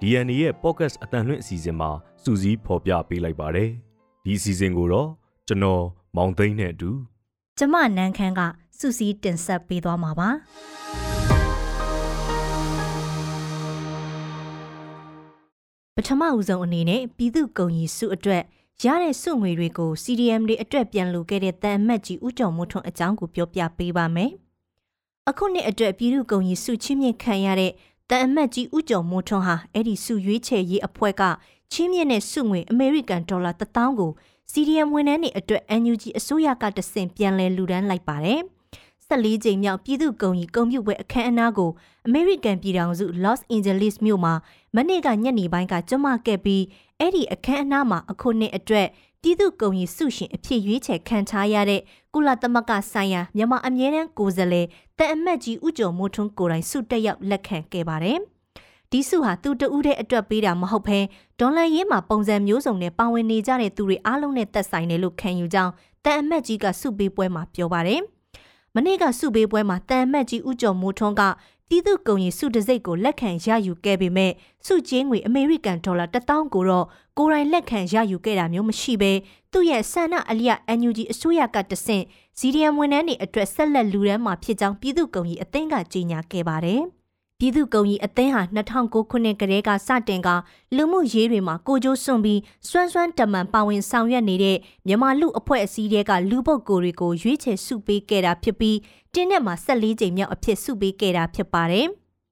DNA ရဲ့ podcast အတန်လွင့်အစီအစဉ်မှာစူးစီးဖော်ပြပေးလိုက်ပါတယ်။ဒီအစီအစဉ်ကိုတော့ကျွန်တော်မောင်သိန်းနဲ့အတူကျမနန်းခမ်းကစူးစီးတင်ဆက်ပေးသွားမှာပါ။ပထမဦးဆုံးအနေနဲ့ပြည်သူ့ကုံကြီးစုအတွက်ရတဲ့စုငွေတွေကို CDM တွေအတွက်ပြန်လူခဲ့တဲ့တန်အမတ်ကြီးဦးကျော်မိုးထွန်းအကြောင်းကိုပြောပြပေးပါမယ်။အခုနှစ်အတွက်ပြည်သူ့ကုံကြီးစုချင်းမြင့်ခံရတဲ့ တန်အမတ်ကြီးဦးကျော်မိုးထွန်းဟာအဲ့ဒီစုရွေးချယ်ရေးအဖွဲ့ကချင်းမြင့်တဲ့စုငွေအမေရိကန်ဒေါ်လာ1000ကို CDM ဝန်ထမ်းတွေအတွက် NUG အစိုးရကတဆင့်ပြန်လည်လူဒန်းလိုက်ပါတယ်။14ကြိမ်မြောက်ပြည်သူ့ကုံကြီးကုံပြုပွဲအခမ်းအနားကိုအမေရိကန်ပြည်ထောင်စု Los Angeles မြို့မှာမနေ့ကညနေပိုင်းကကျွမ်းမခဲ့ပြီးအဲ့ဒီအခမ်းအနားမှာအခုနှစ်အတွက်ပြည်သူ့ကုံကြီးစုရှင်အဖြစ်ရွေးချယ်ခံထားရတဲ့ကုလသမဂ္ဂဆိုင်ရာမြန်မာအမြဲတမ်းကိုယ်စားလှယ်တန်အမတ်ကြီးဦးကျော်မိုးထွန်းကိုယ်တိုင်စုတက်ရောက်လက်ခံခဲ့ပါတယ်။ဒီစုဟာသူတဦးတဲ့အတွက်ပေးတာမဟုတ်ဘဲဒေါ်လာရေးမှာပုံစံမျိုးစုံနဲ့ပါဝင်နေကြတဲ့သူတွေအားလုံးနဲ့သက်ဆိုင်တယ်လို့ခံယူကြောင်းတန်အမတ်ကြီးကစုပေးပွဲမှာပြောပါတယ်။မနေ့ကစုပေးပွဲမှာတန်အမတ်ကြီးဦးကျော်မိုးထွန်းက ပြည်သူ့ကုံရီစုတစိတ်ကိုလက်ခံရယူခဲ့ပေမဲ့စုချင်းငွေအမေရိကန်ဒေါ်လာ1000ကိုတော့ကိုယ်တိုင်လက်ခံရယူခဲ့တာမျိုးမရှိဘဲသူ့ရဲ့ဆန္ဒအလျက် NUG အစိုးရကတဆင့်စီဒီအမ်ဝန်ထမ်းတွေအတွက်ဆက်လက်လူရန်မှာဖြစ်ကြောင်းပြည်သူ့ကုံရီအသင်းကကြေညာခဲ့ပါတယ်။ ပြည်သူ့ကုံကြီးအသင်းဟာ2009ခုနှစ်ကတည်းကစတင်ကလူမှုရေးတွေမှာကိုကြိုးစွန့်ပြီးစွမ်းစွမ်းတမန်ပါဝင်ဆောင်ရွက်နေတဲ့မြန်မာလူအဖွဲ့အစည်းတွေကလူပုဂ္ဂိုလ်တွေကိုရွေးချယ်စုပေးခဲ့တာဖြစ်ပြီးတင်းနဲ့မှာ14ကြိမ်မြောက်အဖြစ်စုပေးခဲ့တာဖြစ်ပါတယ်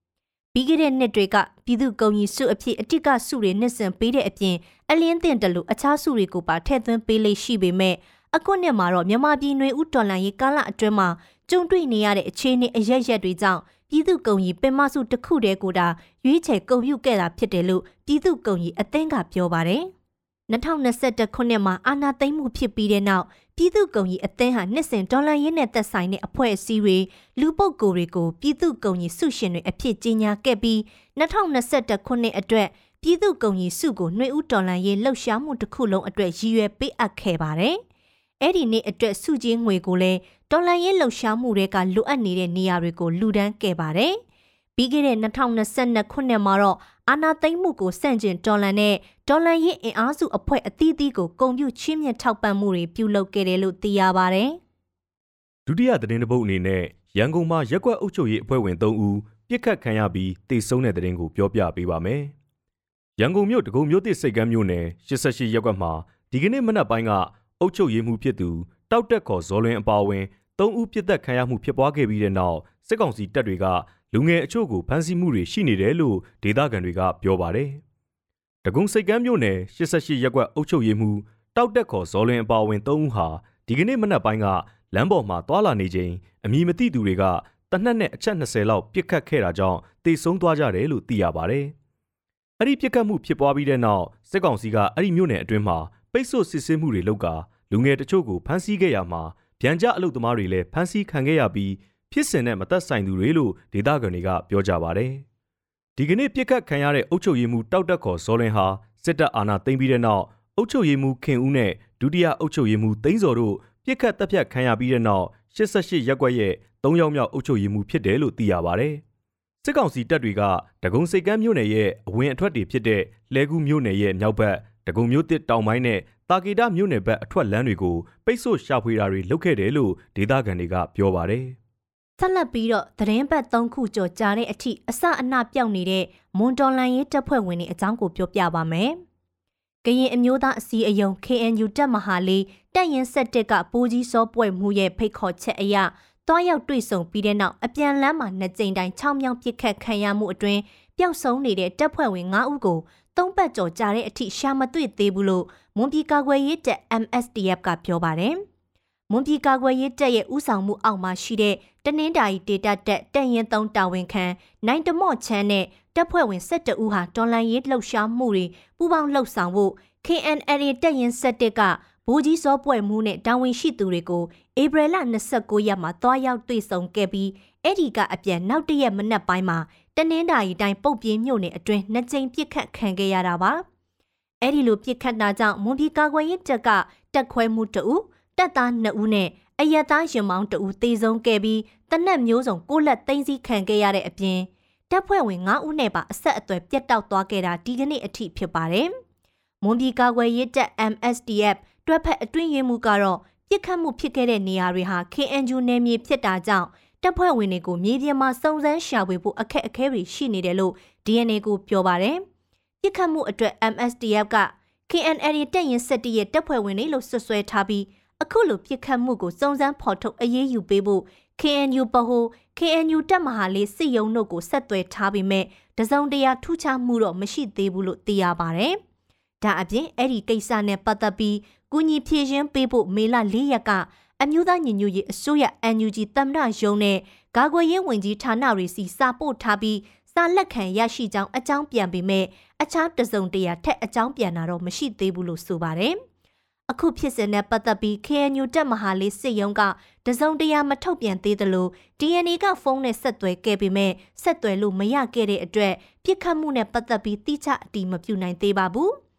။ပြီးခဲ့တဲ့နှစ်တွေကပြည်သူ့ကုံကြီးစုအဖြစ်အတိကစုတွေနှစ်စဉ်ပေးတဲ့အပြင်အလင်းတင်တလူအခြားစုတွေကိုပါထည့်သွင်းပေးလိမ့်ရှိပေမဲ့အခုနှစ်မှာတော့မြန်မာပြည်နှွေဦးတော်လှန်ရေးကာလအတွင်းမှာကြုံတွေ့နေရတဲ့အခြေအနေအရရက်တွေကြောင့် ပြည်သူ့ကုံကြီးပင်မစုတစ်ခုတည်းကိုတာရွေးချယ်ကုန်ပြုခဲ့တာဖြစ်တယ်လို့ပြည်သူ့ကုံကြီးအသင်းကပြောပါတယ်။2021ခုနှစ်မှာအာဏာသိမ်းမှုဖြစ်ပြီးတဲ့နောက်ပြည်သူ့ကုံကြီးအသင်းဟာနှစ်စဉ်ဒေါ်လာရင်းနဲ့သက်ဆိုင်တဲ့အဖွဲ့အစည်းတွေလူပုဂ္ဂိုလ်တွေကိုပြည်သူ့ကုံကြီးစုရှင်တွေအဖြစ်ကြီးညာခဲ့ပြီး2021ခုနှစ်အတွက်ပြည်သူ့ကုံကြီးစုကိုနှွေဦးဒေါ်လာရေးလှုပ်ရှားမှုတစ်ခုလုံးအတွက်ရည်ရွယ်ပေးအပ်ခဲ့ပါတယ်။ အဲ့ဒီနေ့အတွက်စုချင်းငွေကိုလည်းဒေါ်လာရေးလှုပ်ရှားမှုတွေကလိုအပ်နေတဲ့နေရာတွေကိုလှူဒန်းခဲ့ပါတယ်။ပြီးခဲ့တဲ့2022ခုနှစ်မှာတော့အာနာသိမ့်မှုကိုစန့်ကျင်တော်လန်တဲ့ဒေါ်လန်ရေးအင်အားစုအဖွဲ့အသီးသီးကိုဂုံပြုချင်းမြင့်ထောက်ပံ့မှုတွေပြုလုပ်ခဲ့တယ်လို့သိရပါဗျ။ဒုတိယသတင်းတစ်ပုဒ်အနေနဲ့ရန်ကုန်မှာရက်ကွက်အုပ်ချုပ်ရေးအဖွဲ့ဝင်3ဦးပြစ်ခတ်ခံရပြီးတေဆုံးတဲ့သတင်းကိုပြောပြပေးပါမယ်။ရန်ကုန်မြို့တကုံမြို့သစ်စိတ်ကမ်းမြို့နယ်88ရက်ကွက်မှာဒီကနေ့မနက်ပိုင်းက အုပ်ချုပ်ရေးမှုဖြစ်သူတောက်တက်ခေါ်ဇော်လွင်အပါအဝင်3ဦးပြစ်သက်ခံရမှုဖြစ်ပွားခဲ့ပြီးတဲ့နောက်စစ်ကောင်စီတပ်တွေကလူငယ်အချို့ကိုဖမ်းဆီးမှုတွေရှိနေတယ်လို့ဒေသခံတွေကပြောပါတယ်။တကုံစိတ်ကမ်းမြို့နယ်88ရပ်ကွက်အုပ်ချုပ်ရေးမှူးတောက်တက်ခေါ်ဇော်လွင်အပါအဝင်၃ဦးဟာဒီကနေ့မနက်ပိုင်းကလမ်းပေါ်မှာတွာလာနေချိန်အမည်မသိသူတွေကတနက်နဲ့အချက်20လောက်ပြစ်ခတ်ခဲ့တာကြောင့်တေဆုံးသွားကြတယ်လို့သိရပါတယ်။အဲ့ဒီပြစ်ခတ်မှုဖြစ်ပွားပြီးတဲ့နောက်စစ်ကောင်စီကအဲ့ဒီမြို့နယ်အတွင်းမှာပိတ်ဆို့စစ်ဆေးမှုတွေလုပ်ကာ လူငယ်တချို့ကိုဖမ်းဆီးခဲ့ရမှာဗျံကြအလုတ်သမားတွေလည်းဖမ်းဆီးခံခဲ့ရပြီးဖြစ်စဉ်နဲ့မသက်ဆိုင်သူတွေလို့ဒေသခံတွေကပြောကြပါတယ်။ဒီကနေ့ပြစ်ခတ်ခံရတဲ့အုပ်ချုပ်ရေးမှူးတောက်တက်ခေါ်ဇော်လင်ဟာစစ်တပ်အာဏာသိမ်းပြီးတဲ့နောက်အုပ်ချုပ်ရေးမှူးခင်ဦးနဲ့ဒုတိယအုပ်ချုပ်ရေးမှူးသိန်းစော်တို့ပြစ်ခတ်တပ်ဖြတ်ခံရပြီးတဲ့နောက်88ရက်ကွက်ရဲ့၃ယောက်မြောက်အုပ်ချုပ်ရေးမှူးဖြစ်တယ်လို့သိရပါတယ်။စစ်ကောင်စီတပ်တွေကဒဂုံစိတ်ကမ်းမြို့နယ်ရဲ့အဝင်အထွက်တွေဖြစ်တဲ့လဲကူးမြို့နယ်ရဲ့မြောက်ဘက် ဒဂုံမြို့တစ်တောင်ပိုင်းနဲ့တာကီတာမြို့နယ်ဘက်အထွက်လမ်းတွေကိုပိတ်ဆို့ရှာဖွေတာတွေလုပ်ခဲ့တယ်လို့ဒေသခံတွေကပြောပါတယ်။ဆက်လက်ပြီးတော့သတင်းပတ်၃ခုကျော်ကြာတဲ့အထိအစအနပြောက်နေတဲ့မွန်တော်လန်ရေးတပ်ဖွဲ့ဝင်တွေအကြောင်းကိုပြောပြပါမယ်။ကရင်အမျိုးသားအစည်းအရုံး KNU တပ်မဟာလေးတပ်ရင်ဆက်တက်ကပိုးကြီးစောပွဲမှုရဲ့ဖိတ်ခေါ်ချက်အရတွားရောက်တွေ့ဆုံပြီးတဲ့နောက်အပြန်လမ်းမှာနှစ်ကြိမ်တိုင်း6မြောင်ပစ်ခတ်ခံရမှုအတွင်းပျောက်ဆုံးနေတဲ့တပ်ဖွဲ့ဝင်9ဦးကို သုံးပတ်ကျော်ကြာတဲ့အထိရှာမတွေ့သေးဘူးလို့မွန်ပြည်ကာကွယ်ရေးတပ် MSDF ကပြောပါတယ်။မွန်ပြည်ကာကွယ်ရေးတပ်ရဲ့ဥဆောင်မှုအောက်မှာရှိတဲ့တနင်္သာရီဒေတာတက်တပ်ရင်သုံးတာဝန်ခံနိုင်တမော့ချမ်းနဲ့တပ်ဖွဲ့ဝင်12ဦးဟာတော်လန်ရေးလှုပ်ရှားမှုတွေပူးပေါင်းလှုပ်ဆောင်ဖို့ KNLA တပ်ရင်း7ကဗိုလ်ကြီးစောပွဲမှုနဲ့တာဝန်ရှိသူတွေကိုဧပြီလ29ရက်မှာတွားရောက်တွေ့ဆုံခဲ့ပြီးအဲ့ဒီကအပြန်နောက်တရက်မနက်ပိုင်းမှာ တနင်္သာရီတိုင်းပုတ်ပြင်းမြို့နယ်အတွင်းနှစ်ကြိမ်ပြစ်ခတ်ခံခဲ့ရတာပါအဲ့ဒီလိုပြစ်ခတ်တာကြောင့်မွန်ပြည်ကာကွယ်ရေးတပ်ကတက်ခွဲမှုတအူတပ်သား2ဦးနဲ့အယက်သားရင်မောင်းတအူတေဆုံးခဲ့ပြီးတနက်မျိုးစုံကိုလက်သိမ်းစီခံခဲ့ရတဲ့အပြင်တပ်ဖွဲ့ဝင်9ဦးနဲ့ပါအဆက်အသွယ်ပြတ်တောက်သွားခဲ့တာဒီကနေ့အထိဖြစ်ပါတယ်။မွန်ပြည်ကာကွယ်ရေးတပ် MSDF တွက်ဖက်အတွင်းရေးမှုကတော့ပြစ်ခတ်မှုဖြစ်ခဲ့တဲ့နေရာတွေဟာ KNU နယ်မြေဖြစ်တာကြောင့် တပ်ဖွဲ့ဝင်တွေကိုမြေပြင်မှာစုံစမ်းရှာဖွေဖို့အခက်အခဲတွေရှိနေတယ်လို့ DNA ကိုပြောပါတယ်။ပြစ်ခတ်မှုအတွက် MSDF က KNL တပ်ရင်စစ်တီရဲ့တပ်ဖွဲ့ဝင်တွေလို့ဆွဆွဲထားပြီးအခုလိုပြစ်ခတ်မှုကိုစုံစမ်းဖော်ထုတ်အရေးယူပေးဖို့ KNU ပဟို KNU တပ်မဟာလေးစစ်ရုံတို့ကိုဆက်သွယ်ထားပြီးမဲ့တစုံတရာထူးခြားမှုတော့မရှိသေးဘူးလို့သိရပါတယ်။ဒါအပြင်အဲ့ဒီကိစ္စနဲ့ပတ်သက်ပြီးကုညီဖြည့်ရှင်းပေးဖို့မေလ၄ရက်က အမျိုးသားညီညွတ်ရေးအစိုးရ NUG သမ္မတရုံးနဲ့ကာကွယ်ရေးဝန်ကြီးဌာနတွေစီစာပို့ထားပြီးစာလက်ခံရရှိကြောင်းအကြောင်းပြန်ပေမဲ့အခြားတစုံတရာထက်အကြောင်းပြန်တာတော့မရှိသေးဘူးလို့ဆိုပါတယ်။အခုဖြစ်စဉ်နဲ့ပတ်သက်ပြီး KNU တပ်မဟာလေးစစ်ရုံးကတစုံတရာမထုတ်ပြန်သေးသလို DNA ကဖုန်းနဲ့ဆက်သွယ်ခဲ့ပေမဲ့ဆက်သွယ်လို့မရခဲ့တဲ့အတွက်ပြစ်ခတ်မှုနဲ့ပတ်သက်ပြီးတိကျအတိမပြုနိုင်သေးပါဘူး။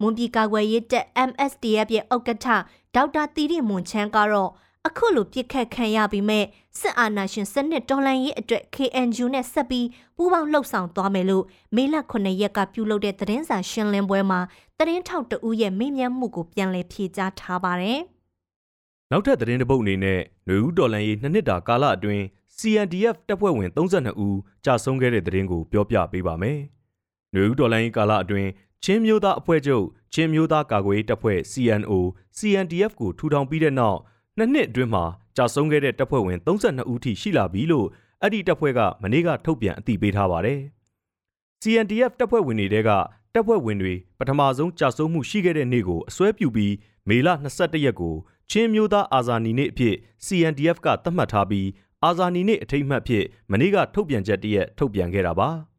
မွန်ပြည်ကာကွယ်ရေးတပ် MSDF ရဲ့ဥက္ကဋ္ဌဒေါက်တာတီရီမွန်ချန်းကတော့အခုလိုပြစ်ခတ်ခံရပြီးမဲ့စစ်အာဏာရှင်စနစ်တော်လှန်ရေးအတွက် KNU နဲ့ဆက်ပြီးပူးပေါင်းလှုပ်ဆောင်သွားမယ်လို့မေလ9ရက်ကပြုလုပ်တဲ့သတင်းစာရှင်းလင်းပွဲမှာသတင်းထောက်တဦးရဲ့မေးမြန်းမှုကိုပြန်လည်ဖြေကြားထားပါတယ်။နောက်ထပ်သတင်းတပုတ်အနေနဲ့ຫນွေဦးတော်လှန်ရေးနှစ်နှစ်တာကာလအတွင်း CNDF တပ်ဖွဲ့ဝင်32ဦးကြာဆုံးခဲ့တဲ့သတင်းကိုပြောပြပေးပါမယ်။ ຫນွေဦးတော်လှန်ရေးကာလအတွင်းချင်းမျိုးသားအဖွဲ့ချုပ်ချင်းမျိုးသားကာကွယ်ရေးတပ်ဖွဲ့ CNO CNDF ကိုထူထောင်ပြီးတဲ့နောက်နှစ်နှစ်အတွင်းမှာကြာဆုံးခဲ့တဲ့တပ်ဖွဲ့ဝင်32ဦးထိရှိလာပြီလို့အဲ့ဒီတပ်ဖွဲ့ကမနေ့ကထုတ်ပြန်အသိပေးထားပါတယ်။ CNDF တပ်ဖွဲ့ဝင်တွေကတပ်ဖွဲ့ဝင်တွေပထမဆုံးကြာဆုံးမှုရှိခဲ့တဲ့နေ့ကိုအစွဲပြုပြီးမေလ22ရက်ကိုချင်းမျိုးသားအာဇာနည်နေ့အဖြစ် CNDF ကသတ်မှတ်ထားပြီးအာဇာနည်နေ့အထိမ်းအမှတ်ဖြစ်မနေ့ကထုတ်ပြန်ချက်တရက်ထုတ်ပြန်ခဲ့တာပါ။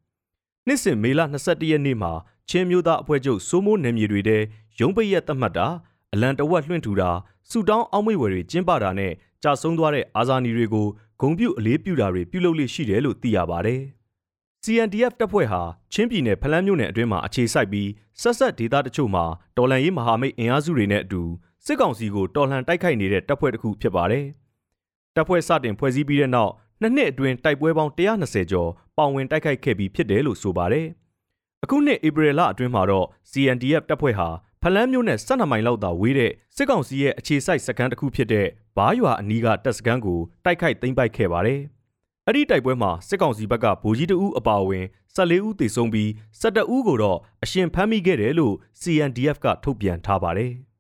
နှစ်စဉ်မေလ22ရက်နေ့မှာချင်းမျိုးသားအဖွဲ့ချုပ်စိုးမိုးနယ်မြေတွေထဲရုံးပိတ်ရက်သတ်မှတ်တာအလံတဝက်လွှင့်ထူတာစူတောင်းအောက်မေ့ဝယ်တွေကျင်းပတာနဲ့ကြာဆုံးသွားတဲ့အာဇာနည်တွေကိုဂုံပြုအလေးပြုတာတွေပြုလုပ်လို့ရှိတယ်လို့သိရပါတယ်။ CNDF တပ်ဖွဲ့ဟာချင်းပြည်နယ်ဖလန်းမြို့နယ်အတွင်းမှာအခြေစိုက်ပြီးဆက်ဆက်ဒေသတချို့မှာတော်လှန်ရေးမဟာမိတ်အင်အားစုတွေနဲ့အတူစစ်ကောင်စီကိုတော်လှန်တိုက်ခိုက်နေတဲ့တပ်ဖွဲ့တစ်ခုဖြစ်ပါတယ်။တပ်ဖွဲ့စတင်ဖွဲ့စည်းပြီးတဲ့နောက်နှစ်နှစ်အတွင်းတိုက်ပွဲပေါင်း120ကျော် ပါဝင်တိုက်ခိုက်ခဲ့ပြီးဖြစ်တယ်လို့ဆိုပါတယ်။အခုနှစ်ဧပြီလအတွင်းမှာတော့ CNDF တပ်ဖွဲ့ဟာဖလန်းမြို့နယ်12မိုင်လောက်သာဝေးတဲ့စစ်ကောင်စီရဲ့အခြေစိုက်စခန်းတစ်ခုဖြစ်တဲ့ဘားရွာအနီးကတပ်စခန်းကိုတိုက်ခိုက်သိမ်းပိုက်ခဲ့ပါတယ်။အဲ့ဒီတိုက်ပွဲမှာစစ်ကောင်စီဘက်ကဗိုလ်ကြီးတဦးအပါအဝင်14ဦးသေဆုံးပြီး17ဦးကိုတော့အရှင်ဖမ်းမိခဲ့တယ်လို့ CNDF ကထုတ်ပြန်ထားပါတယ်။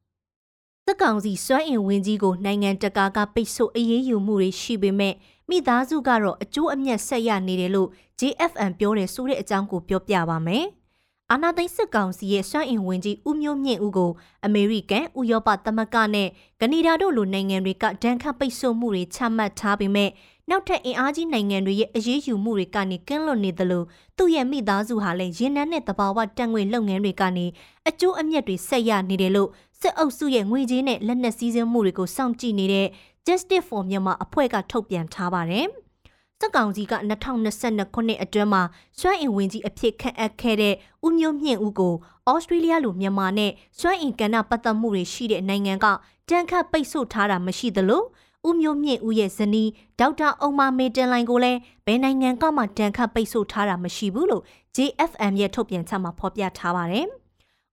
စစ်ကောင်စီစွမ်းအင်ဝင်ကြီးကိုနိုင်ငံတကာကပိတ်ဆို့အရေးယူမှုတွေရှိပေမဲ့ မိသားစုကတော့အကျိုးအမြတ်ဆက်ရနေတယ်လို့ JFN ပြောတယ်ဆိုတဲ့အကြောင်းကိုပြောပြပါမယ်။အာနာသိန်းစစ်ကောင်စီရဲ့စွမ်းအင်ဝင်ကြီးဦးမျိုးမြင့်ဦးကိုအမေရိကန်ဥရောပသမဂ္ဂနဲ့ကနေဒါတို့လိုနိုင်ငံတွေကဒဏ်ခတ်ပိတ်ဆို့မှုတွေချမှတ်ထားပေမဲ့နောက်ထပ်အင်အားကြီးနိုင်ငံတွေရဲ့အရေးယူမှုတွေကနေကင်းလွတ်နေသလိုသူ့ရဲ့မိသားစုဟာလည်းရင်းနှန်းတဲ့တဘာဝတန်ငွေလုပ်ငန်းတွေကနေအကျိုးအမြတ်တွေဆက်ရနေတယ်လို့စစ်အုပ်စုရဲ့ငွေကြေးနဲ့လက်နက်စည်းစိမ်မှုတွေကိုစောင့်ကြည့်နေတဲ့ Justice for Myanmar အဖွဲ့ကထုတ်ပြန်ထားပါတယ်။စက်ကောင်စီက2022ခုနှစ်အတွင်းမှာစွမ်းအင်ဝင်ကြီးအဖြစ်ခန့်အပ်ခဲ့တဲ့ဦးမျိုးမြင့်ဦးကိုဩစတြေးလျလိုမြန်မာနဲ့စွမ်းအင်ကဏ္ဍပတ်သက်မှုတွေရှိတဲ့နိုင်ငံကတန်ခတ်ပိတ်ဆို့ထားတာမရှိသလိုဦးမျိုးမြင့်ဦးရဲ့ဇနီးဒေါက်တာအုံမာမေတန်လိုင်ကိုလည်းဘယ်နိုင်ငံကမှတန်ခတ်ပိတ်ဆို့ထားတာမရှိဘူးလို့ JFM ရဲ့ထုတ်ပြန်ချက်မှာဖော်ပြထားပါတယ်။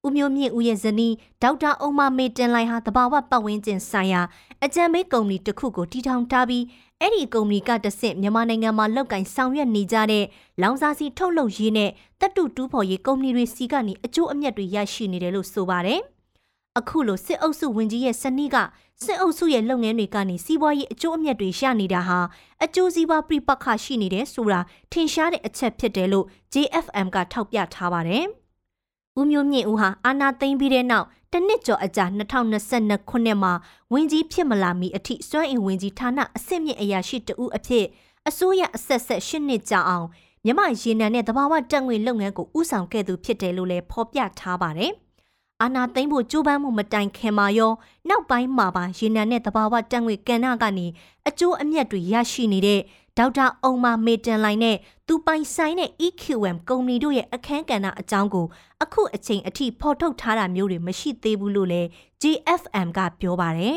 ဦးမျိုးမြင့်ဦးရဲ့ဇနီးဒေါက်တာအုံမမေတင်လိုက်ဟာတဘာဝပတ်ဝန်းကျင်ဆိုင်ရာအကြံပေးကုမ္ပဏီတစ်ခုကိုတည်ထောင်ထားပြီးအဲ့ဒီကုမ္ပဏီကတဆင့်မြန်မာနိုင်ငံမှာလောက်ကင်ဆောင်ရွက်နေကြတဲ့လောင်စာစီထုတ်လုပ်ရေးနဲ့တပ်တုတူးဖော်ရေးကုမ္ပဏီတွေစီကနေအကျိုးအမြတ်တွေရရှိနေတယ်လို့ဆိုပါတယ်။အခုလိုစစ်အုပ်စုဝင်ကြီးရဲ့စနစ်ကစစ်အုပ်စုရဲ့လုပ်ငန်းတွေကနေစီးပွားရေးအကျိုးအမြတ်တွေရနေတာဟာအကျိုးစီးပွားပြပခရှိနေတယ်ဆိုတာထင်ရှားတဲ့အချက်ဖြစ်တယ်လို့ JFM ကထောက်ပြထားပါတယ်။ ဦးမျိုးမြင့်ဦးဟာအာနာသိမ့်ပြီးတဲ့နောက်တနစ်ကျော်အကြာ2022ခုနှစ်မှာဝင်းကြီးဖြစ်မလာမီအထိစွမ်းအင်ဝင်းကြီးဌာနအဆင့်မြင့်အရာရှိတဦးအဖြစ်အစိုးရအဆက်ဆက်ရှစ်နှစ်ကြာအောင်မြမရေနံနဲ့တဘာဝတက်ငွေလုပ်ငန်းကိုဥဆောင်ခဲ့သူဖြစ်တယ်လို့လည်းဖော်ပြထားပါတယ်။အာနာသိမ့်ဖို့ကြိုးပမ်းမှုမတိုင်ခင်မှာရောနောက်ပိုင်းမှာပါရေနံနဲ့တဘာဝတက်ငွေကဏ္ဍကနေအကျိုးအမြတ်တွေရရှိနေတဲ့ ဒေါက်တာအောင်မာမေတန်လိုင်းနဲ့သူပိုင်ဆိုင်တဲ့ EQM ကုမ္ပဏီတို့ရဲ့အခန်းကဏ္ဍအကြောင်းကိုအခုအချိန်အထိဖော်ထုတ်ထားတာမျိုးတွေမရှိသေးဘူးလို့လည်း JFM ကပြောပါတယ်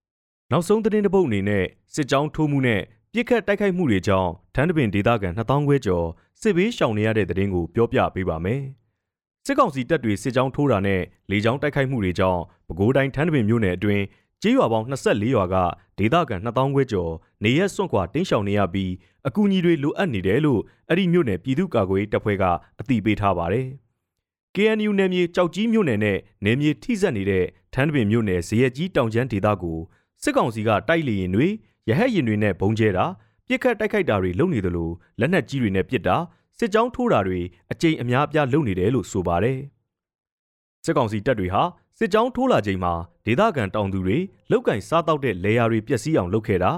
။နောက်ဆုံးသတင်းတစ်ပုဒ်အနေနဲ့စစ်ကြောင်းထိုးမှုနဲ့ပြစ်ခတ်တိုက်ခိုက်မှုတွေကြောင့်ထန်းတပင်ဒေသခံ2000ခွဲကျော်စစ်ဘေးရှောင်နေရတဲ့သတင်းကိုပြောပြပေးပါမယ်။စစ်ကောင်စီတပ်တွေစစ်ကြောင်းထိုးတာနဲ့လေကြောင်းတိုက်ခိုက်မှုတွေကြောင့်ပဲခူးတိုင်းထန်းတပင်မြို့နယ်အတွင်း ကျေးရွာပေါင်း24ရွာကဒေသခံ2000ခွဲကျော်နေရက်စွန့်ခွာတင်းရှောင်နေရပြီးအကူအညီတွေလိုအပ်နေတယ်လို့အဲ့ဒီမြို့နယ်ပြည်သူ့ကာကွယ်ရေးတပ်ဖွဲ့ကအသိပေးထားပါတယ်။ KNU နယ်မြေကြောက်ကြီးမြို့နယ်နဲ့နယ်မြေထိစပ်နေတဲ့ထန်းတပင်မြို့နယ်ဇရက်ကြီးတောင်ကျန်းဒေသကိုစစ်ကောင်စီကတိုက်လေရင်တွေရဟတ်ရင်တွေနဲ့ဘုံကျဲတာပြစ်ခတ်တိုက်ခိုက်တာတွေလုပ်နေသလိုလက်နက်ကြီးတွေနဲ့ပစ်တာစစ်ကြောင်းထိုးတာတွေအကြိမ်အများအပြားလုပ်နေတယ်လို့ဆိုပါတယ်စစ်ကောင်စီတပ်တွေဟာ စစ်ကြောင်းထိုးလာချိန်မှာဒေသခံတောင်သူတွေလောက်ကင်စားတောက်တဲ့လေယာတွေပျက်စီးအောင်လုပ်ခဲ့တာ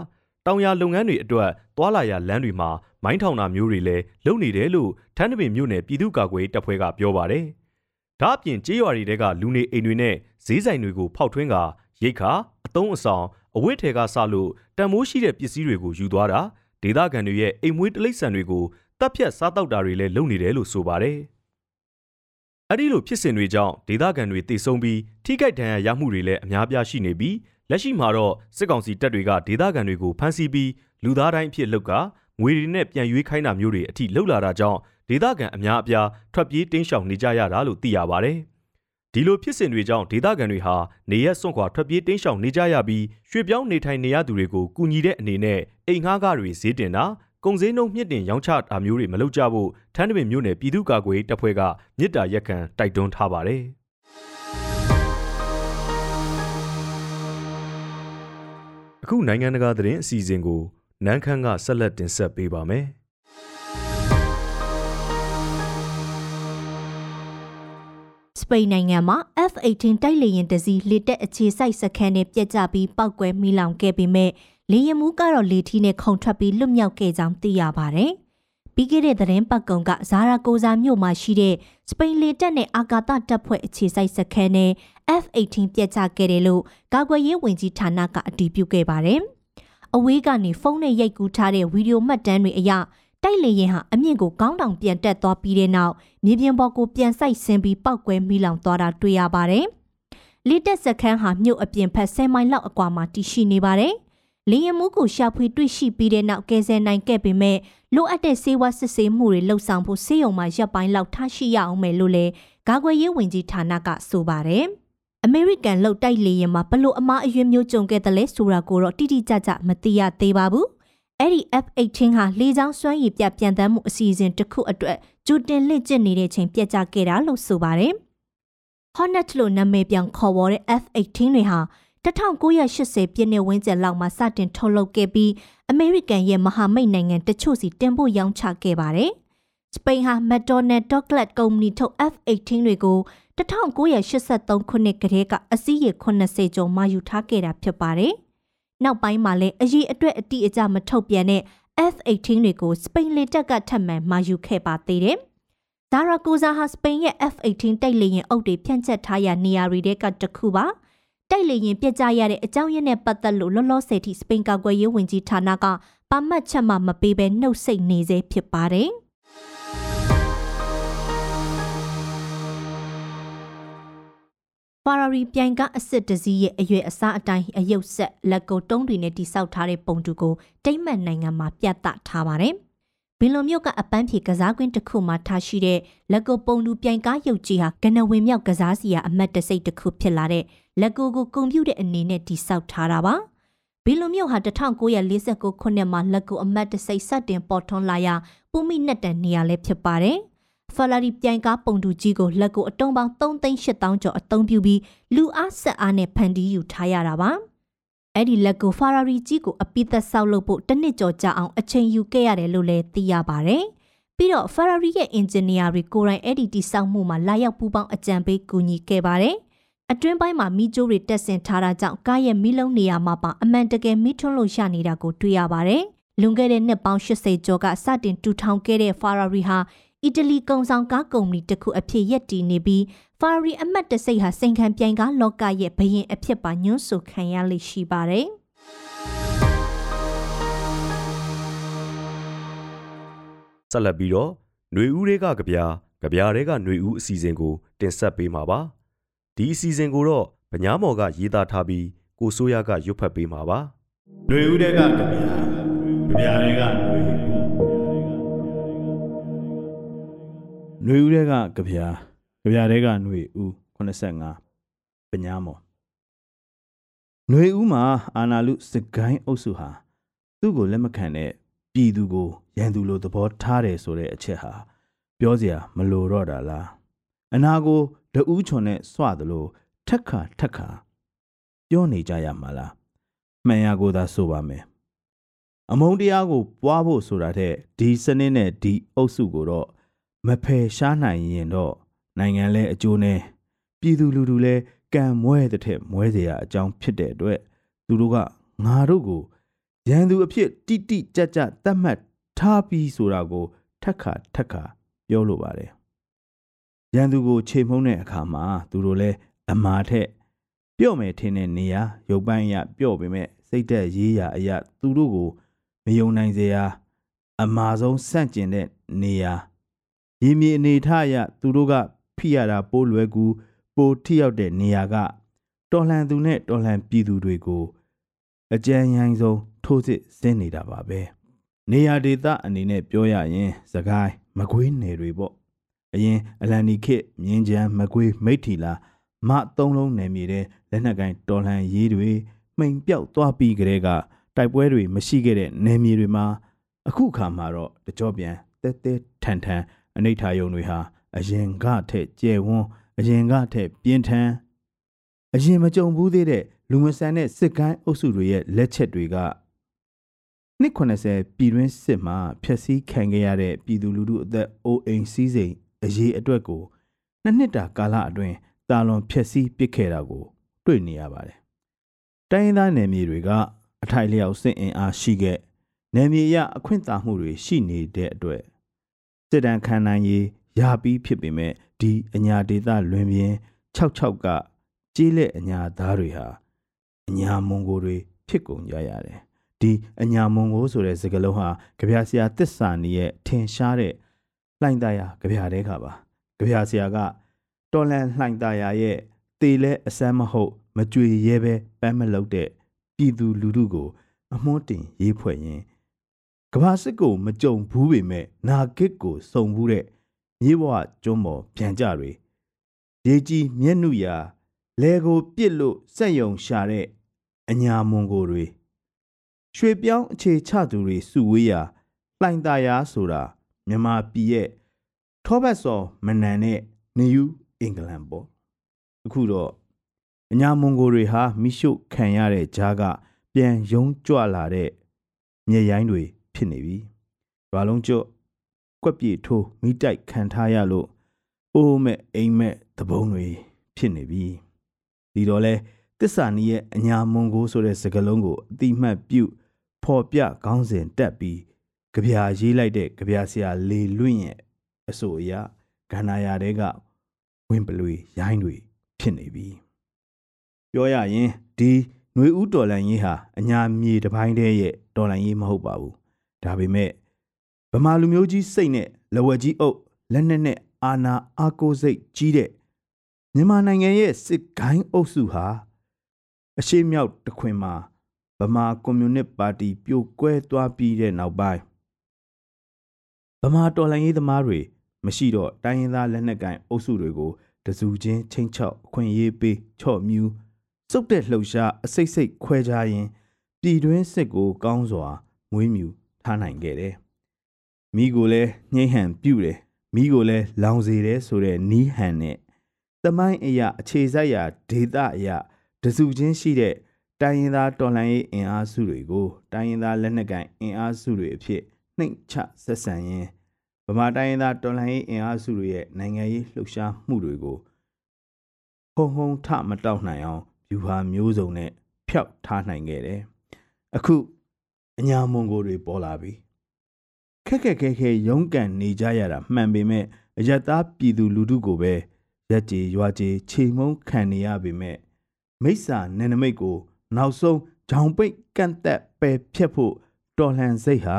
တောင်ယာလုပ်ငန်းတွေအတွက်သွာလာရလမ်းတွေမှာမိုင်းထောင်တာမျိုးတွေလည်းလုပ်နေတယ်လို့ထန်းတပင်မြို့နယ်ပြည်သူ့ကာကွယ်တပ်ဖွဲ့ကပြောပါတယ်။ဒါ့အပြင်ကြေးရွာတွေကလူနေအိမ်တွေနဲ့ဈေးဆိုင်တွေကိုဖောက်ထွင်းကရိတ်ခါအတုံးအဆောင်အဝတ်ထဲကစလို့တန်မိုးရှိတဲ့ပစ္စည်းတွေကိုယူသွားတာဒေသခံတွေရဲ့အိမ်မွေးတိရစ္ဆာန်တွေကိုတပ်ဖြတ်စားတောက်တာတွေလည်းလုပ်နေတယ်လို့ဆိုပါတယ်။ အဲ့ဒီလိုဖြစ်စဉ်တွေကြောင့်ဒေသခံတွေတိတ်ဆုံးပြီးထိခိုက်ဒဏ်ရာရမှုတွေလည်းအများပြားရှိနေပြီးလက်ရှိမှာတော့စစ်ကောင်စီတပ်တွေကဒေသခံတွေကိုဖမ်းဆီးပြီးလူသားတိုင်းအဖြစ်လုပ်ကငွေတွေနဲ့ပြန်ရွေးခိုင်းတာမျိုးတွေအထိလှုပ်လာတာကြောင့်ဒေသခံအများအပြားထွက်ပြေးတင်းရှောင်နေကြရတာလို့သိရပါဗျ။ဒီလိုဖြစ်စဉ်တွေကြောင့်ဒေသခံတွေဟာနေရက်စွန့်ခွာထွက်ပြေးတင်းရှောင်နေကြရပြီးရွှေပြောင်းနေထိုင်နေရသူတွေကိုကူညီတဲ့အနေနဲ့အိမ်ငှားကားတွေဈေးတင်တာ ကုန်စည်နှုန်းမြင့်တင်ရောင်းချတာမျိုးတွေမလုပ်ကြဖို့ထန်းတပင်မြို့နယ်ပြည်သူ့ကာကွယ်တပ်ဖွဲ့ကမြစ်တာရက်ခံတိုက်တွန်းထားပါတယ်။အခုနိုင်ငံတကာသတင်းအစီအစဉ်ကိုနန်းခမ်းကဆက်လက်တင်ဆက်ပေးပါမယ်။စပိန်နိုင်ငံမှာ F-18 တိုက်လေယာဉ်တစည်းလေတက်အခြေစိုက်စခန်းနဲ့ပြက်ကျပြီးပောက်ကွဲမိလောင်ခဲ့ပေမဲ့ လေယာဉ်မှုကတော့လေထီးနဲ့ခုန်ထွက်ပြီးလွတ်မြောက်ခဲ့ကြောင်းသိရပါတယ်။ပြီးခဲ့တဲ့သတင်းပတ်ကုံကဇာရာကိုဇာမြို့မှာရှိတဲ့စပိန်လေတပ်နဲ့အာကာသတပ်ဖွဲ့အခြေစိုက်စခန်းနဲ့ F-18 ပြက်ချခဲ့တယ်လို့ကာကွယ်ရေးဝန်ကြီးဌာနကအတည်ပြုခဲ့ပါတယ်။အဝေးကနေဖုန်းနဲ့ရိုက်ကူးထားတဲ့ဗီဒီယိုမှတ်တမ်းတွေအရတိုက်လေရင်ဟာအမြင့်ကိုကောင်းတောင်ပြန်တက်သွားပြီးတဲ့နောက်မြေပြင်ပေါ်ကိုပြန်ဆိုင်ဆင်းပြီးပောက်ကွဲမိလောင်သွားတာတွေ့ရပါတယ်။လေတက်စခန်းဟာမြို့အပြင်ဖက်10မိုင်လောက်အကွာမှာတည်ရှိနေပါတယ်။ လေရင်မှုကိုရှာဖွေတွေ့ရှိပြီးတဲ့နောက်ကယ်ဆယ်နိုင်ခဲ့ပေမဲ့လိုအပ်တဲ့ဆေးဝါးစစ်ဆေးမှုတွေလှုပ်ဆောင်ဖို့ဆေးရုံမှာရပ်ပိုင်းလောက်ထားရှိရအောင်မယ်လို့လည်းဂါခွေရေးဝန်ကြီးဌာနကဆိုပါတယ်။အမေရိကန်လောက်တိုက်လေရင်မှာဘလို့အမားအရွေးမျိုးကြုံခဲ့တယ်လဲဆိုတာကိုတော့တိတိကျကျမသိရသေးပါဘူး။အဲ့ဒီ F18 ဟာလေကြောင်းစွမ်းရည်ပြပြန်တမ်းမှုအစီအစဉ်တစ်ခုအတွက်ကြိုတင်လက်ကျင့်နေတဲ့ချိန်ပြက်ကျခဲ့တာလို့ဆိုပါတယ်။ Hornet လို့နာမည်ပြောင်းခေါ်ဝေါ်တဲ့ F18 တွေဟာ 1980ပြည့်နှစ်ဝန်းကျင်လောက်မှာစတင်ထုတ်လုပ်ခဲ့ပြီးအမေရိကန်ရဲ့မဟာမိတ်နိုင်ငံတချို့စီတင်ပို့ရောင်းချခဲ့ပါတယ်။စပိန်ဟာ McDonnell Douglas ကုမ္ပဏီထုတ် F18 တွေကို1983ခုနှစ်ကတည်းကအစည်းအဝေး80ကျော်မှယူထားခဲ့တာဖြစ်ပါတယ်။နောက်ပိုင်းမှာလည်းအရေးအတွက်အတိအကျမထုတ်ပြန်တဲ့ F18 တွေကိုစပိန်လေတပ်ကထပ်မံမှယူခဲ့ပါသေးတယ်။ဒါရာကိုဇာဟာစပိန်ရဲ့ F18 တိုက်လေယာဉ်အုပ်တွေဖြန့်ချက်ထားရနေရာတွေကတခုပါ။ တိုက်လေရင်ပြက်ကြရတဲ့အကြောင်းရင်းနဲ့ပတ်သက်လို့လောလောဆယ်ထိစပိန်ကာကွယ်ရေးဝန်ကြီးဌာနကပါမတ်ချက်မှမပေးဘဲနှုတ်ဆက်နေစေဖြစ်ပါတယ်။ပါရာရီပြိုင်ကအစ်စ်တစည်းရဲ့အရွယ်အစားအတိုင်းအယုတ်ဆက်လက်ကိုတုံးတွေနဲ့တိစောက်ထားတဲ့ပုံတူကိုတိမ့်မှန်နိုင်ငံမှာပြသထားပါတယ်။ဘင်လိုမြို့ကအပန်းဖြေကစားကွင်းတစ်ခုမှာထားရှိတဲ့လက်ကိုပုံတူပြိုင်ကားရုပ်ကြီးဟာကနဝင်မြောက်ကစားစီယာအမတ်တစိတ်တစ်ခုဖြစ်လာတဲ့ လက်ကိုကိုကွန်ပျူတာအနေနဲ့တိစောက်ထားတာပါ။ဘီလိုမြို့ဟာ1949ခုနှစ်မှာလက်ကိုအမတ်တစိတ်စတင်ပေါ်ထွန်းလာရာပူမိနဲ့တန်နေရာလည်းဖြစ်ပါတယ်။ဖာလာရီပြိုင်ကားပုံတူကြီးကိုလက်ကိုအတုံးပေါင်း3,800ကျော်အသုံးပြုပြီးလူအားဆက်အားနဲ့ဖန်တီးယူထားရတာပါ။အဲ့ဒီလက်ကိုဖာရာရီကြီးကိုအပိသက်ဆောက်လုပ်ဖို့တစ်နှစ်ကျော်ကြာအောင်အချိန်ယူခဲ့ရတယ်လို့လည်းသိရပါတယ်။ပြီးတော့ Ferrari ရဲ့ engineer တွေကိုယ်တိုင်အဲ့ဒီတိစောက်မှုမှာလာရောက်ပူးပေါင်းအကြံပေးကူညီခဲ့ပါတယ်။ အတွင်းပိုင်းမှာမီးကြိုးတွေတက်ဆင်ထားတာကြောင့်ကားရဲ့မီးလုံးနေရာမှာပါအမှန်တကယ်မီးထွန်းလို့ရနေတာကိုတွေ့ရပါတယ် လွန်ခဲ့တဲ့နှစ်ပေါင်း80ကျော်ကစတင်တူထောင်ခဲ့တဲ့ Ferrari ဟာအီတလီကုန်ဆောင်ကားကုမ္ပဏီတစ်ခုအဖြစ်ရပ်တည်နေပြီး Ferrari အမတ်တစိတ်ဟာစိန်ခံပြိုင်ကားလောကရဲ့ဘရင်အဖြစ်ပါညွှန်းဆိုခံရလိမ့်ရှိပါတယ်။ဆက်လက်ပြီးတော့ຫນွေဦးတွေကကြပြာကြပြာတွေကຫນွေဦးအစီအစဉ်ကိုတင်ဆက်ပေးမှာပါ ဒီအစီအစဉ်ကိုတော့ဗညာမော်ကရေးသားထားပြီးကိုစိုးရကရွတ်ဖတ်ပေးမှာပါ။နှွေဦးတဲ့ကကြပြာကြပြာတွေကနှွေနှွေဦးတဲ့ကကြပြာကြပြာတွေကနှွေဦး85ဗညာမော်နှွေဦးမှာအာနာလူစကိုင်းအုပ်စုဟာသူ့ကိုလက်မခံတဲ့ပြည်သူကိုရန်သူလိုသဘောထားတယ်ဆိုတဲ့အချက်ဟာပြောစရာမလိုတော့တာလား။ အနာကိုတဦးချွန်နဲ့စွသလိုထက်ခါထက်ခါပြောနေကြရမှာလားမှန်ရကိုသာဆိုပါမယ်အမုန်းတရားကိုပွားဖို့ဆိုတာတဲ့ဒီစနစ်နဲ့ဒီအုပ်စုကိုတော့မဖယ်ရှားနိုင်ရင်တော့နိုင်ငံလဲအကျိုးနဲ့ပြည်သူလူထုလဲကံမွဲတဲ့ထက်မွဲเสียအကြောင်းဖြစ်တဲ့အတွက်သူတို့ကငါတို့ကိုရန်သူအဖြစ်တိတိကျကျသတ်မှတ်ထားပြီးဆိုတာကိုထက်ခါထက်ခါပြောလိုပါတယ် ရန်သူကိုခြေမှုန်းတဲ့အခါမှာသူတို့လဲအမားထက်ပြော့မယ်ထင်တဲ့နေရာရုပ်ပိုင်းရပြော့ပေမဲ့စိတ်သက်ရေးရာအရာသူတို့ကိုမယုံနိုင်စေရာအမာဆုံးဆန့်ကျင်တဲ့နေရာရင်းမြေအနေထားအရသူတို့ကဖိရတာပိုးလွယ်ကူပိုထိရောက်တဲ့နေရာကတော်လှန်သူနဲ့တော်လှန်ပြည်သူတွေကိုအကြံဉာဏ်ဆုံးထိုးစစ်ဆင်းနေတာပါပဲနေရာဒေသအနေနဲ့ပြောရရင်သခိုင်းမကွေးနယ်တွေပေါ့ အရင်အလန်နီခေမြင်းချမ်းမကွေးမိထီလာမသုံးလုံးနယ်မြေတဲ့လက်နက်ကိုင်းတော်လှန်ရေးတွေမှိန်ပြောက်သွားပြီးကြတဲ့ကတိုက်ပွဲတွေမရှိခဲ့တဲ့နယ်မြေတွေမှာအခုခါမှာတော့တကြောပြန်တဲတဲထန်ထန်အနိဋ္ဌာယုံတွေဟာအရင်ကထက်ကျဲဝန်းအရင်ကထက်ပြင်းထန်အရင်မကြုံဘူးသေးတဲ့လူမဆန်တဲ့စစ်ကိုင်းအုပ်စုတွေရဲ့လက်ချက်တွေကနှစ်80ပြည်တွင်းစစ်မှာဖျက်ဆီးခံခဲ့ရတဲ့ပြည်သူလူထုအသက်အိုးအိမ်စီးစိမ် အရေးအတွက်ကိုနှစ်နှစ်တာကာလအတွင်းတာလွန်ဖျက်ဆီးပစ်ခဲ့တာကို တွေ့နေရပါတယ်။တိုင်းရင်းသားနယ်မြေတွေကအထိုက်လျောက်စစ်အင်အားရှိခဲ့နယ်မြေရအခွင့်အာဏာမှုတွေရှိနေတဲ့အတွက်စစ်တမ်းခံနိုင်ရေးရပြီးဖြစ်ပေမဲ့ဒီအညာဒေသလွင်ပြင်66ကကြေးလက်အညာသားတွေဟာအညာမွန်ဂိုတွေဖြစ်ကုန်ကြရတယ်ဒီအညာမွန်ဂိုဆိုတဲ့စကားလုံးဟာကြပြဆရာတစ္ဆာနီရဲ့ထင်ရှားတဲ့ လှိုင်သားရကြပြတဲ့ခါပါကြပြဆရာကတော်လန်လှိုင်သားရရဲ့တေလဲအစမ်းမဟုတ်မကြွေရဲပဲပန်းမလုပ်တဲ့ပြည်သူလူထုကိုအမွှန်းတင်ရေးဖွဲ့ရင်ကဘာစစ်ကိုမကြုံဘူးပေမဲ့နာဂစ်ကိုစုံဘူးတဲ့မြေဘဝကျွန်းပေါ်ပြန်ကြတွေရေကြီးမျက်နှုရာလဲကိုပြစ်လို့စက်ယုံရှာတဲ့အညာမွန်ကိုတွေရွှေပြောင်းအခြေချသူတွေစုဝေးရာလှိုင်သာယာဆိုတာ မြန်မာပြည်ရဲ့ထောဘတ်စော်မနန်နဲ့နယူးအင်္ဂလန်ပေါ့အခုတော့အညာမွန်ဂိုတွေဟာမိရှုခံရတဲ့ဂျားကပြန်ယုံကြွလာတဲ့မြေရိုင်းတွေဖြစ်နေပြီ။ဘာလုံးကျွတ်ကွက်ပြေထိုးမိတိုက်ခံထားရလို့အိုးမဲ့အိမ်မဲ့သဘုံတွေဖြစ်နေပြီ။ဒီတော့လဲတစ္ဆာနီးရဲ့အညာမွန်ဂိုဆိုတဲ့စကားလုံးကိုအတိမတ်ပြုတ်ဖော်ပြခေါင်းစဉ်တက်ပြီး ကြပြာရေးလိုက်တဲ့ကြပြာဆရာလေလွင့်ရဲ့အဆိုအရဂန္ဓာယာတဲကဝင်ပလွေရိုင်းတွေဖြစ်နေပြီပြောရရင်ဒီຫນွေဦးတော်လန်ရေးဟာအညာမြေတစ်ပိုင်းတည်းရဲ့တော်လန်ရေးမဟုတ်ပါဘူးဒါပေမဲ့ဗမာလူမျိုးကြီးစိတ်နဲ့လဝက်ကြီးအုပ်လက်နက်နဲ့အာနာအာကိုစိတ်ကြီးတဲ့မြန်မာနိုင်ငံရဲ့စစ်ကိုင်းအုပ်စုဟာအရှိမြောက်တခွင်မှာဗမာကွန်မြူနစ်ပါတီပြိုကွဲသွားပြီးတဲ့နောက်ပိုင်း ဗမာတော်လှန်ရေးသမားတွေမရှိတော့တိုင်းရင်းသားလက်နက်ကိုင်အုပ်စုတွေကိုတစုချင်းချင်းချောက်အခွင့်အရေးပေးချော့မြူးစုပ်တဲ့လှုပ်ရှားအစိတ်စိတ်ခွဲခြားရင်ပြည်တွင်းစစ်ကိုကောင်းစွာမွေးမြူထားနိုင်ခဲ့တယ်။မိကိုလည်းညှိဟန်ပြုတ်တယ်မိကိုလည်းလောင်စေတယ်ဆိုတဲ့နီးဟန်နဲ့တမိုင်းအရာအခြေစိုက်ရာဒေတာအရာတစုချင်းရှိတဲ့တိုင်းရင်းသားတော်လှန်ရေးအင်အားစုတွေကိုတိုင်းရင်းသားလက်နက်ကိုင်အင်အားစုတွေအဖြစ် နှိမ်ချဆက်ဆံရင်းဗမာတိုင်းရင်းသားတော်လှန်ရေးအင်အားစုတွေရဲ့နိုင်ငံရေးလှုပ်ရှားမှုတွေကိုဟုံဟုံထမတောက်နိုင်အောင်ယူဟာမျိုးစုံနဲ့ဖျောက်ထားနိုင်ခဲ့တယ်။အခုအညာမွန်ကိုတွေပေါ်လာပြီခက်ခက်ခဲခဲရုန်းကန်နေကြရတာမှန်ပေမဲ့အယက်သားပြည်သူလူထုကိုပဲရက်ကြေရွာကြေချိန်မုံခံနေရပေမဲ့မိစ္ဆာနယ်နမိတ်ကို နောက်ဆုံးဂျောင်ပိတ်ကန့်သက်ပယ်ဖြတ်ဖို့တော်လှန်စိတ်ဟာ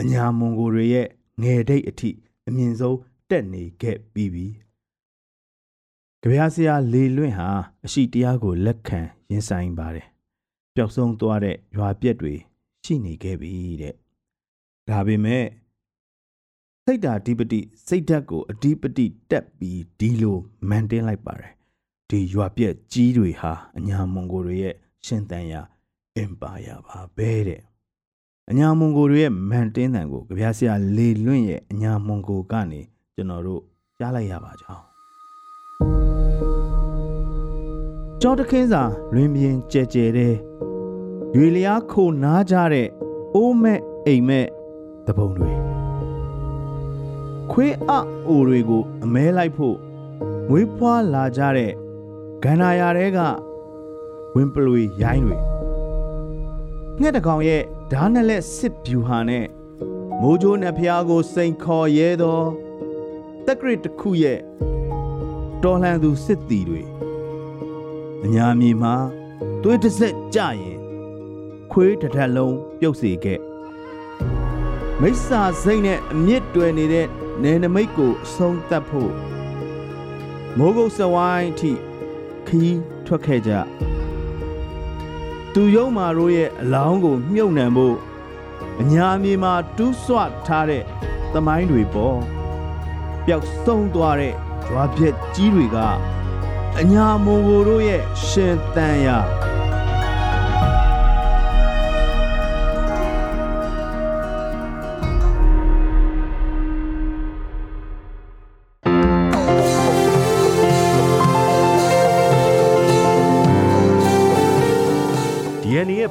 အညာမွန်ကိုတွေရဲ့ငယ်တိတ်အထိအမြင့်ဆုံးတက်နေခဲ့ပြီးပြီကြပြားစရာလေလွင့်ဟာအရှိတရားကိုလက်ခံရင်ဆိုင်ပါတယ်ပျောက်ဆုံးသွားတဲ့ရွာပြက်တွေရှိနေခဲ့ပြီတဲ့ဒါပေမဲ့စိတ်ဓာအဓိပတိစိတ်ဓာတ်ကိုအဓိပတိတက်ပြီးဒီလိုမန်တင်းလိုက်ပါတယ်ဒီရွာပြက်ကြီးတွေဟာအညာမွန်ကိုတွေရဲ့ရှင်တန်ရာအင်ပါယာပါပဲတဲ့ အညာမွန်ကိုတွေရဲ့မန်တင်းတန်ကိုကြပြားစရာလေလွင့်ရဲ့အညာမွန်ကိုကနေကျွန်တော်တို့ကြားလိုက်ရပါကြောင်းကြောတခင်းစာလွင်ပြင်ကြဲကြဲတဲ့ရွေလျားခိုနားကြတဲ့အိုးမဲ့အိမ်မဲ့တပုံတွေခွေးအအိုတွေကိုအမဲလိုက်ဖို့မွေးဖွားလာကြတဲ့ဂန္ဓာယာတွေကဝင်းပလွေရိုင်းတွေငှက်တကောင်ရဲ့ ဓာတ်နဲ့လက်စစ်ဗျူဟာနဲ့မိုးကြိုးနဲ့ဖျားကိုစိန်ခေါ်ရဲသောတက်ကရစ်တစ်ခုရဲ့တော်လှန်သူစစ်တီတွေအညာမြေမှာသွေးတစ်ဆက်ကြရင်ခွေးတစ်ထက်လုံးပြုတ်စေခဲ့မိစ္ဆာစိတ်နဲ့အမြင့်တွယ်နေတဲ့နယ်နမိတ်ကိုအဆုံးသတ်ဖို့မိုးကုတ်စဝိုင်းအထိခီးထွက်ခဲ့ကြ သူယုံမာတို့ရဲ့အလောင်းကို မြုပ်နှံဖို့အညာမြေမှာတူးဆွထားတဲ့သမိုင်းတွေပေါ်ပျောက်ဆုံးသွားတဲ့ကြွားပြက်ကြီးတွေကအညာမုံကိုတို့ရဲ့ရှင်တန်ရာ